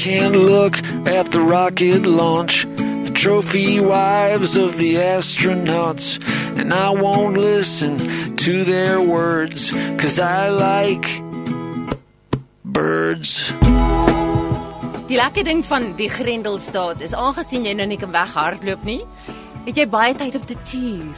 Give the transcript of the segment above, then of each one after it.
can't look at the rocket launch, the trophy wives of the astronauts, and I won't listen to their words, cause I like birds. Die lekker ding van die Grendelstaat is aangesien jy nou nie kan weghardloop nie, het jy baie tyd om te tuur.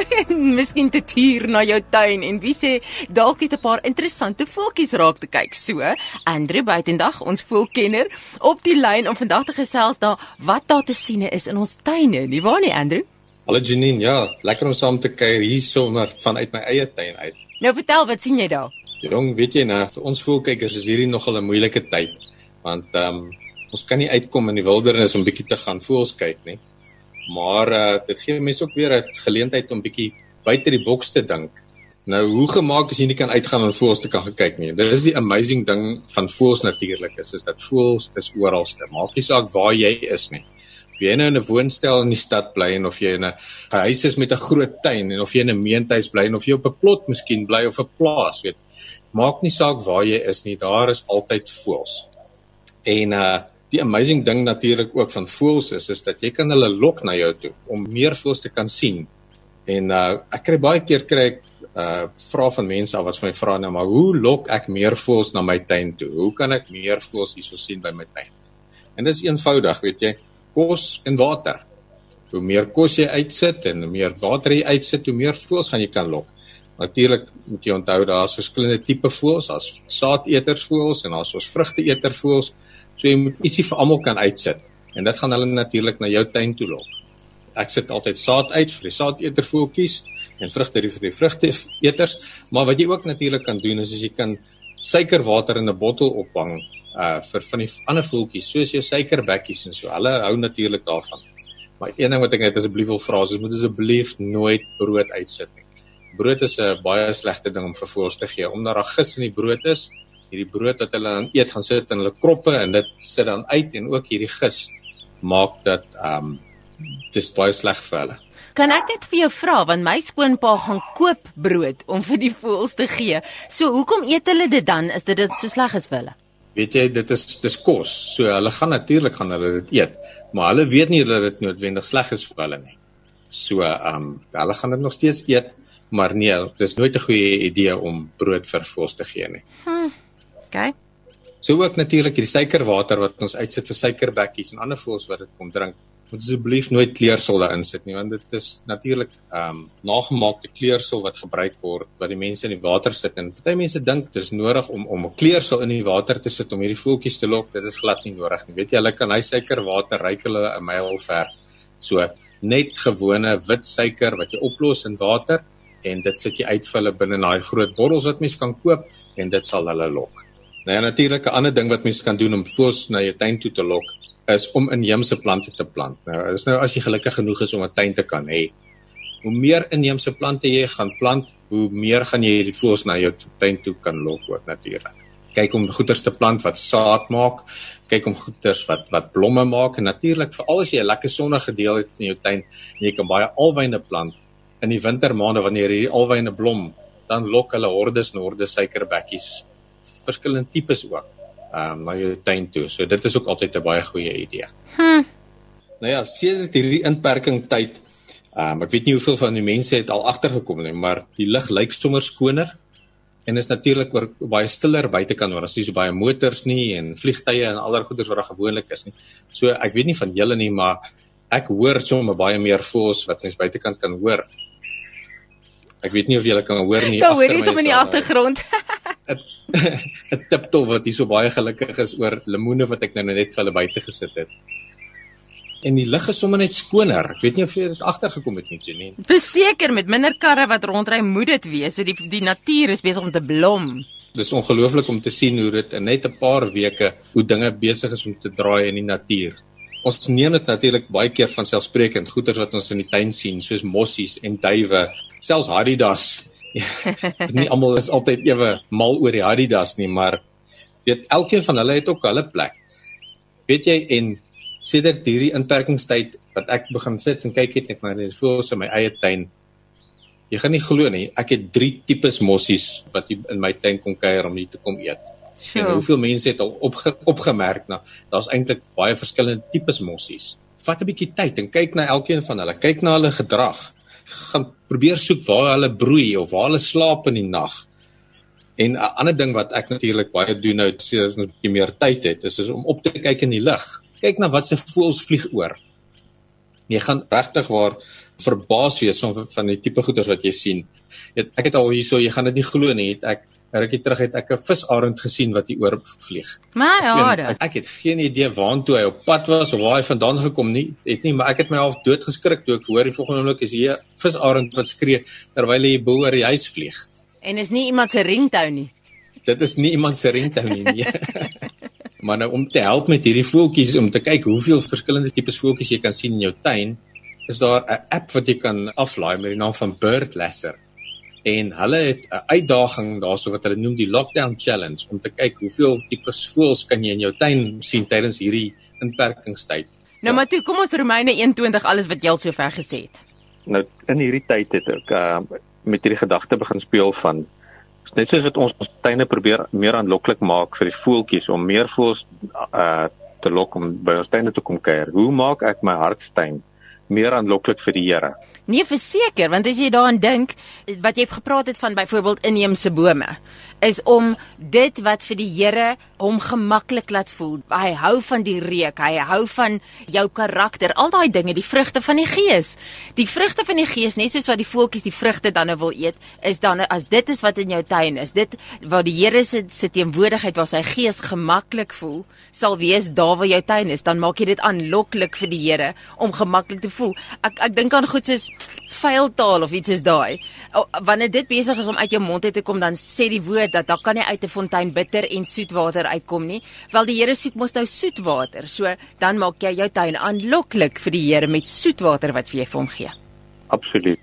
Miskien te tuur na jou tuin en wie sê dalk het 'n paar interessante voeltjies raak te kyk. So, Andrew Buitendag, ons voelkenner, op die lyn om vandag te gesels daar wat daar te sien is in ons tuine. Nie waar nie, Andrew? Hallo Janine, ja, lekker om saam te kuier hier sommer vanuit my eie tuin uit. Nou vertel, wat sien jy daar? Jong, weet jy nou, vir ons voelkykers is hierdie nogal 'n moeilike tyd want ehm um, ons kan nie uitkom in die wildernis om bietjie te gaan voels kyk nie. Maar uh, dit gee mense ook weer 'n geleentheid om bietjie buite die boks te dink. Nou, hoe gemaak as jy nie kan uitgaan en voels te kan kyk nie. Dit is die amazing ding van voels natuurlik is, is dat voels is oralste. Maak nie saak waar jy is nie. Of jy nou in 'n woonstel in die stad bly en of jy in 'n huis is met 'n groot tuin en of jy in 'n meentuis bly en of jy op 'n plot miskien bly of 'n plaas, weet. Maak nie saak waar jy is nie, daar is altyd voels. En uh die amazing ding natuurlik ook van voëls is is dat jy kan hulle lok na jou toe om meer voëls te kan sien. En uh ek kry baie keer kry ek uh vra van mense af wat vir my vra nou maar hoe lok ek meer voëls na my tuin toe? Hoe kan ek meer voëls hierso sien by my tuin? En dit is eenvoudig, weet jy, kos en water. Hoe meer kos jy uitsit en hoe meer water jy uitsit, hoe meer voëls gaan jy kan lok. Natuurlik moet jy onthou daar's verskillende tipe voëls, daar's saadetersvoëls en daar's ons vrugteetervoëls. So jy moet ietsie vir almal kan uitsit en dit gaan hulle natuurlik na jou tuin toe lok. Ek sit altyd saad uit vir die saadetervoeltjies en vrugte vir die vrugteeters, maar wat jy ook natuurlik kan doen is as jy kan suikerwater in 'n bottel ophang uh vir van die ander voeltjies soos jou suikerbekkies en so. Hulle hou natuurlik daarvan. Maar een ding wat ek net asseblief wil vra is moet asseblief nooit brood uitsit nie. Brood is 'n baie slegte ding om vir voëls te gee omdat daar gis in die brood is hierdie brood wat hulle dan eet gaan sit in hulle kroppe en dit sit dan uit en ook hierdie gis maak dat ehm um, dis baie sleg vir hulle. Kan ek net vir jou vra want my skoonpa gaan koop brood om vir die voëls te gee. So hoekom eet hulle dit dan? Is dit dit so sleg is vir hulle? Weet jy, dit is dis kos. So hulle gaan natuurlik gaan hulle dit eet, maar hulle weet nie dat dit noodwendig sleg is vir hulle nie. So ehm um, hulle gaan dit nog steeds eet, maar nee, dis nooit 'n goeie idee om brood vir voëls te gee nie. Hm. Okay. So ook natuurlik hierdie suikerwater wat ons uitsit vir suikerbekkies en ander voëls wat dit kom drink. Moet asseblief nooit kleursel daarin sit nie want dit is natuurlik ehm um, nagemaakte kleursel wat gebruik word wat die mense in die water sit en baie mense dink dit is nodig om om 'n kleursel in die water te sit om hierdie voeltjies te lok. Dit is glad nie nodig nie. Weet jy, hulle kan hy suikerwater ryk hulle 'n myl ver. So net gewone wit suiker wat jy oplos in water en dit sit jy uit vir hulle binne in daai groot bottels wat mens kan koop en dit sal hulle lok. Nou ja, natuurlik 'n ander ding wat mense kan doen om voëls na jou tuin toe te lok, is om inheemse plante te plant. Nou, is nou as jy gelukkig genoeg is om 'n tuin te kan hê. Hoe meer inheemse plante jy gaan plant, hoe meer gaan jy hierdie voëls na jou tuin toe kan lok ook natuurlik. Kyk om goeters te plant wat saad maak, kyk om goeters wat wat blomme maak en natuurlik veral as jy 'n lekker sonnige deel het in jou tuin en jy kan baie alwyne plant in die wintermaande wanneer hierdie alwyne blom, dan lok hulle hordes en hordes suikerbekkies verskillende tipes ook ehm um, na jou tuin toe. So dit is ook altyd 'n baie goeie idee. Hm. Nou ja, sedert hierdie inperking tyd ehm um, ek weet nie hoeveel van die mense het al agtergekom nie, maar die lug lyk sommer skoner en is natuurlik oor baie stiller buitekant waar ons nie so baie motors nie en vliegtye en ander goeders wat daar gewoonlik is nie. So ek weet nie van julle nie, maar ek hoor sommer baie meer voels wat mens buitekant kan hoor. Ek weet nie of julle kan hoor nie agter my. Daar hoor jy sommer in die agtergrond. 'n tiptop wat hier so baie gelukkig is oor lemoene wat ek nou net vir hulle buite gesit het. En die lug is sommer net skoner. Ek weet nie of jy dit agtergekom het nie, Janine. Beseker met minder karre wat rondry moet dit wees. So die die natuur is besig om te blom. Dis ongelooflik om te sien hoe dit in net 'n paar weke hoe dinge besig is om te draai in die natuur. Ons neem dit natuurlik baie keer van selfsprekend goeters wat ons in die tuin sien, soos mossies en duwe, selfs haridas nie almal is altyd ewe mal oor die Adidas nie, maar weet elkeen van hulle het ook hulle plek. Weet jy en sedert hierdie inperkingstyd wat ek begin sit en kyk het net na die voëls in my eie tuin. Jy gaan nie glo nie, ek het 3 tipes mossies wat in my tuin kom kuier om hier te kom eet. En Sure. hoeveel mense het al opge, opgemerk na daar's eintlik baie verskillende tipes mossies. Vat 'n bietjie tyd en kyk na elkeen van hulle. Kyk na hulle gedrag. Gaan probeer soek waar hulle broei of waar hulle slaap in die nag. En 'n ander ding wat ek natuurlik baie doen nou as ek 'n bietjie meer tyd het, is, is om op te kyk in die lug. Kyk na wat se voëls vlieg oor. Jy gaan regtig waar verbaas wees van van die tipe goeders wat jy sien. Ek het al hierso, jy gaan dit nie glo nie, het ek rukkie terug het ek 'n visarend gesien wat hier oor vlieg. Maar ja, ek, ek het geen idee waartoe hy op pad was of waar hy vandaan gekom nie, het nie, maar ek het my half dood geskrik toe ek hoor die volgende oomblik is hier visarend wat skree terwyl hy bo oor die huis vlieg. En is nie iemand se ringtone nie. Dit is nie iemand se ringtone nie. Nee. maar nou om te help met hierdie voeltjies om te kyk hoeveel verskillende tipes voeltjies jy kan sien in jou tuin, is daar 'n app wat jy kan aflaai met die naam van Bird Lasser. En hulle het 'n uitdaging daarso wat hulle noem die Lockdown Challenge om te kyk hoeveel tipes voëls kan jy in jou tuin sien tydens hierdie inperkingstyd. Nou maar toe, kom ons Romeine 21 alles wat jy al sover gesê het. Nou in hierdie tyd het ek uh, met hierdie gedagte begin speel van net soos wat ons ons tuine probeer meer aanloklik maak vir die voeltjies om meer voëls uh te lok om by ons tuine te kom kuier. Hoe maak ek my hartstuin meer aanloklik vir die Here? Nee, verseker, want as jy daaraan dink wat jy gepraat het van byvoorbeeld inheemse bome, is om dit wat vir die Here hom gemaklik laat voel. Hy hou van die reuk, hy hou van jou karakter, al daai dinge, die vrugte van die Gees. Die vrugte van die Gees, net soos wat die voeltjies die vrugte dan nou wil eet, is dan as dit is wat in jou tuin is, dit waar die Here se se teenwoordigheid waar sy Gees gemaklik voel, sal wees daar waar jou tuin is, dan maak jy dit aanloklik vir die Here om gemaklik te voel. Ek ek dink aan goed soos vuil taal of iets is daai. Wanneer dit besig is om uit jou mond uit te kom, dan sê die woord dat daar kan nie uit 'n fontein bitter en soet water uitkom nie. Wel die Here soek mos nou soet water. So dan maak jy jou tuin aanloklik vir die Here met soet water wat vir jy vir hom gee. Absoluut.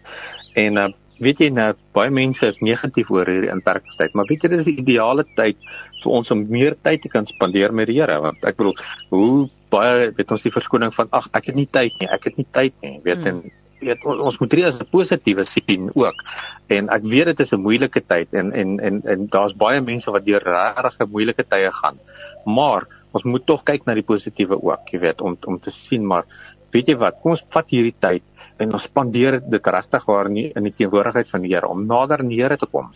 En uh, weet jy nou baie mense is negatief oor hierdie inperkingstyd, maar weet jy dis die ideale tyd vir ons om meer tyd te kan spandeer met die Here, want ek bedoel, hoe baie weet ons die verskoning van ag, ek het nie tyd nie, ek het nie tyd nie, weet Mm. en weet ons, ons moet reeds 'n positiewe sien ook. En ek weet dit is 'n moeilike tyd en en en en daar's baie mense wat deur regtig moeilike tye gaan. Maar ons moet tog kyk na die positiewe ook, jy weet, om om te sien maar weet jy wat, kom ons vat hierdie tyd en ons spandeer dit regtig waar in die, in die teenwoordigheid van die Here om nader aan die Here te kom.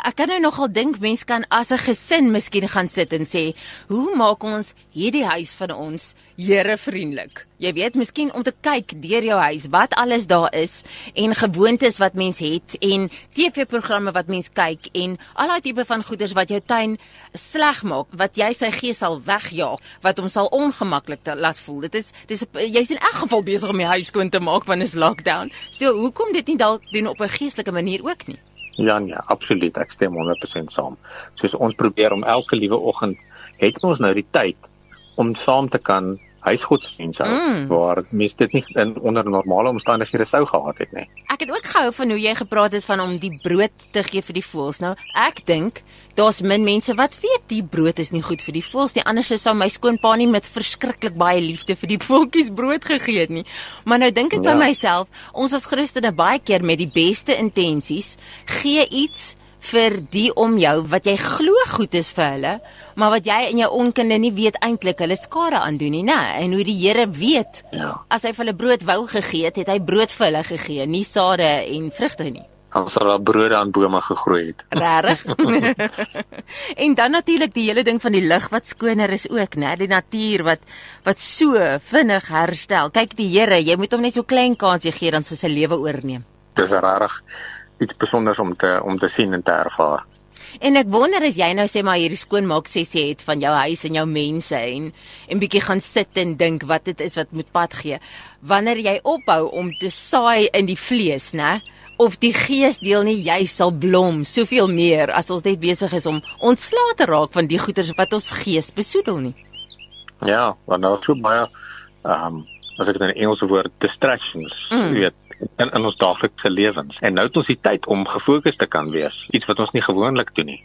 Ek kan nou nogal dink mense kan as 'n gesin miskien gaan sit en sê, "Hoe maak ons hierdie huis van ons Here vriendelik?" Jy weet, miskien om te kyk deur jou huis wat alles daar is en gewoontes wat mens het en TV-programme wat mens kyk en al daai tipe van goeders wat jou tuin sleg maak, wat jy sy gees sal wegjaag, wat hom sal ongemaklik laat voel. Dit is dis jy's in elk geval besig om die huis skoon te maak wanneer is lockdown. So, hoekom dit nie dalk doen op 'n geestelike manier ook nie? Ja nee, absoluut, ek stem 100% saam. Soos ons probeer om elke liewe oggend het ons nou die tyd om saam te kan huisgodsdienste hou Mm. waar mense dit nie in onder normale omstandighede sou gehad het nie. Ek het ook gehou van hoe jy gepraat het van om die brood te gee vir die voëls. Nou, ek dink daar's min mense wat weet die brood is nie goed vir die voëls nie. Anders sou my skoonpa nie met verskriklik baie liefde vir die voeltjies brood gegee het nie. Maar nou dink ek Ja. by myself, ons as Christene baie keer met die beste intensies gee iets vir die om jou wat jy glo goed is vir hulle, maar wat jy in jou onkunde nie weet eintlik hulle skade aandoen nie, né? En hoe die Here weet Ja. As hy vir hulle brood wou gegee het, het hy brood vir hulle gegee, nie sade en vrugte nie. Ons het daar brode aan bome gegroei het. Regtig? en dan natuurlik die hele ding van die lug wat skoner is ook, né? Die natuur wat wat so vinnig herstel. Kyk die Here, jy moet hom net so klein kansie gee dan sy se lewe oorneem. Dis regtig iets spesiaals om te om te sien en te ervaar. En ek wonder as jy nou sê maar hierdie skoonmaak sessie het van jou huis en jou mense en en bietjie gaan sit en dink wat dit is wat moet pad gee. Wanneer jy ophou om te saai in die vlees, né? Of die geesdeel nie jy sal blom soveel meer as ons net besig is om ontslae te raak van die goeders wat ons gees besoedel nie. Ja, want nou so baie ehm um, as ek dit in Engels woord distractions, Mm. mm. weet in, in ons daaglikse lewens. En nou het ons die tyd om gefokus te kan wees, iets wat ons nie gewoonlik doen nie.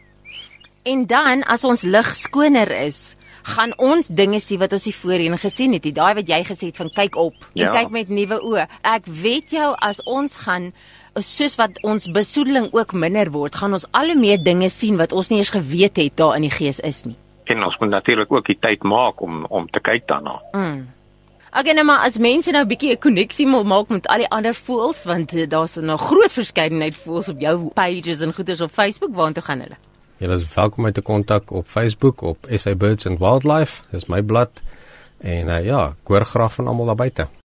En dan as ons lig skoner is, gaan ons dinge sien wat ons nie voorheen gesien het nie. Daai wat jy gesê het van kyk op en Ja. kyk met nuwe oë. Ek weet jou as ons gaan soos wat ons besoedeling ook minder word, gaan ons al hoe meer dinge sien wat ons nie eens geweet het daar in die gees is nie. En ons moet natuurlik ook die tyd maak om om te kyk daarna. Mm. Okay, nou maar as mense nou 'n bietjie 'n koneksie wil maak met al die ander voels want uh, daar's 'n nou groot verskeidenheid voels op jou pages en goeders op Facebook, waartoe gaan hulle? Julle is welkom om te kontak op Facebook op SA Birds and Wildlife. Dis my blad. En uh, ja, ek hoor graag van almal daar buite.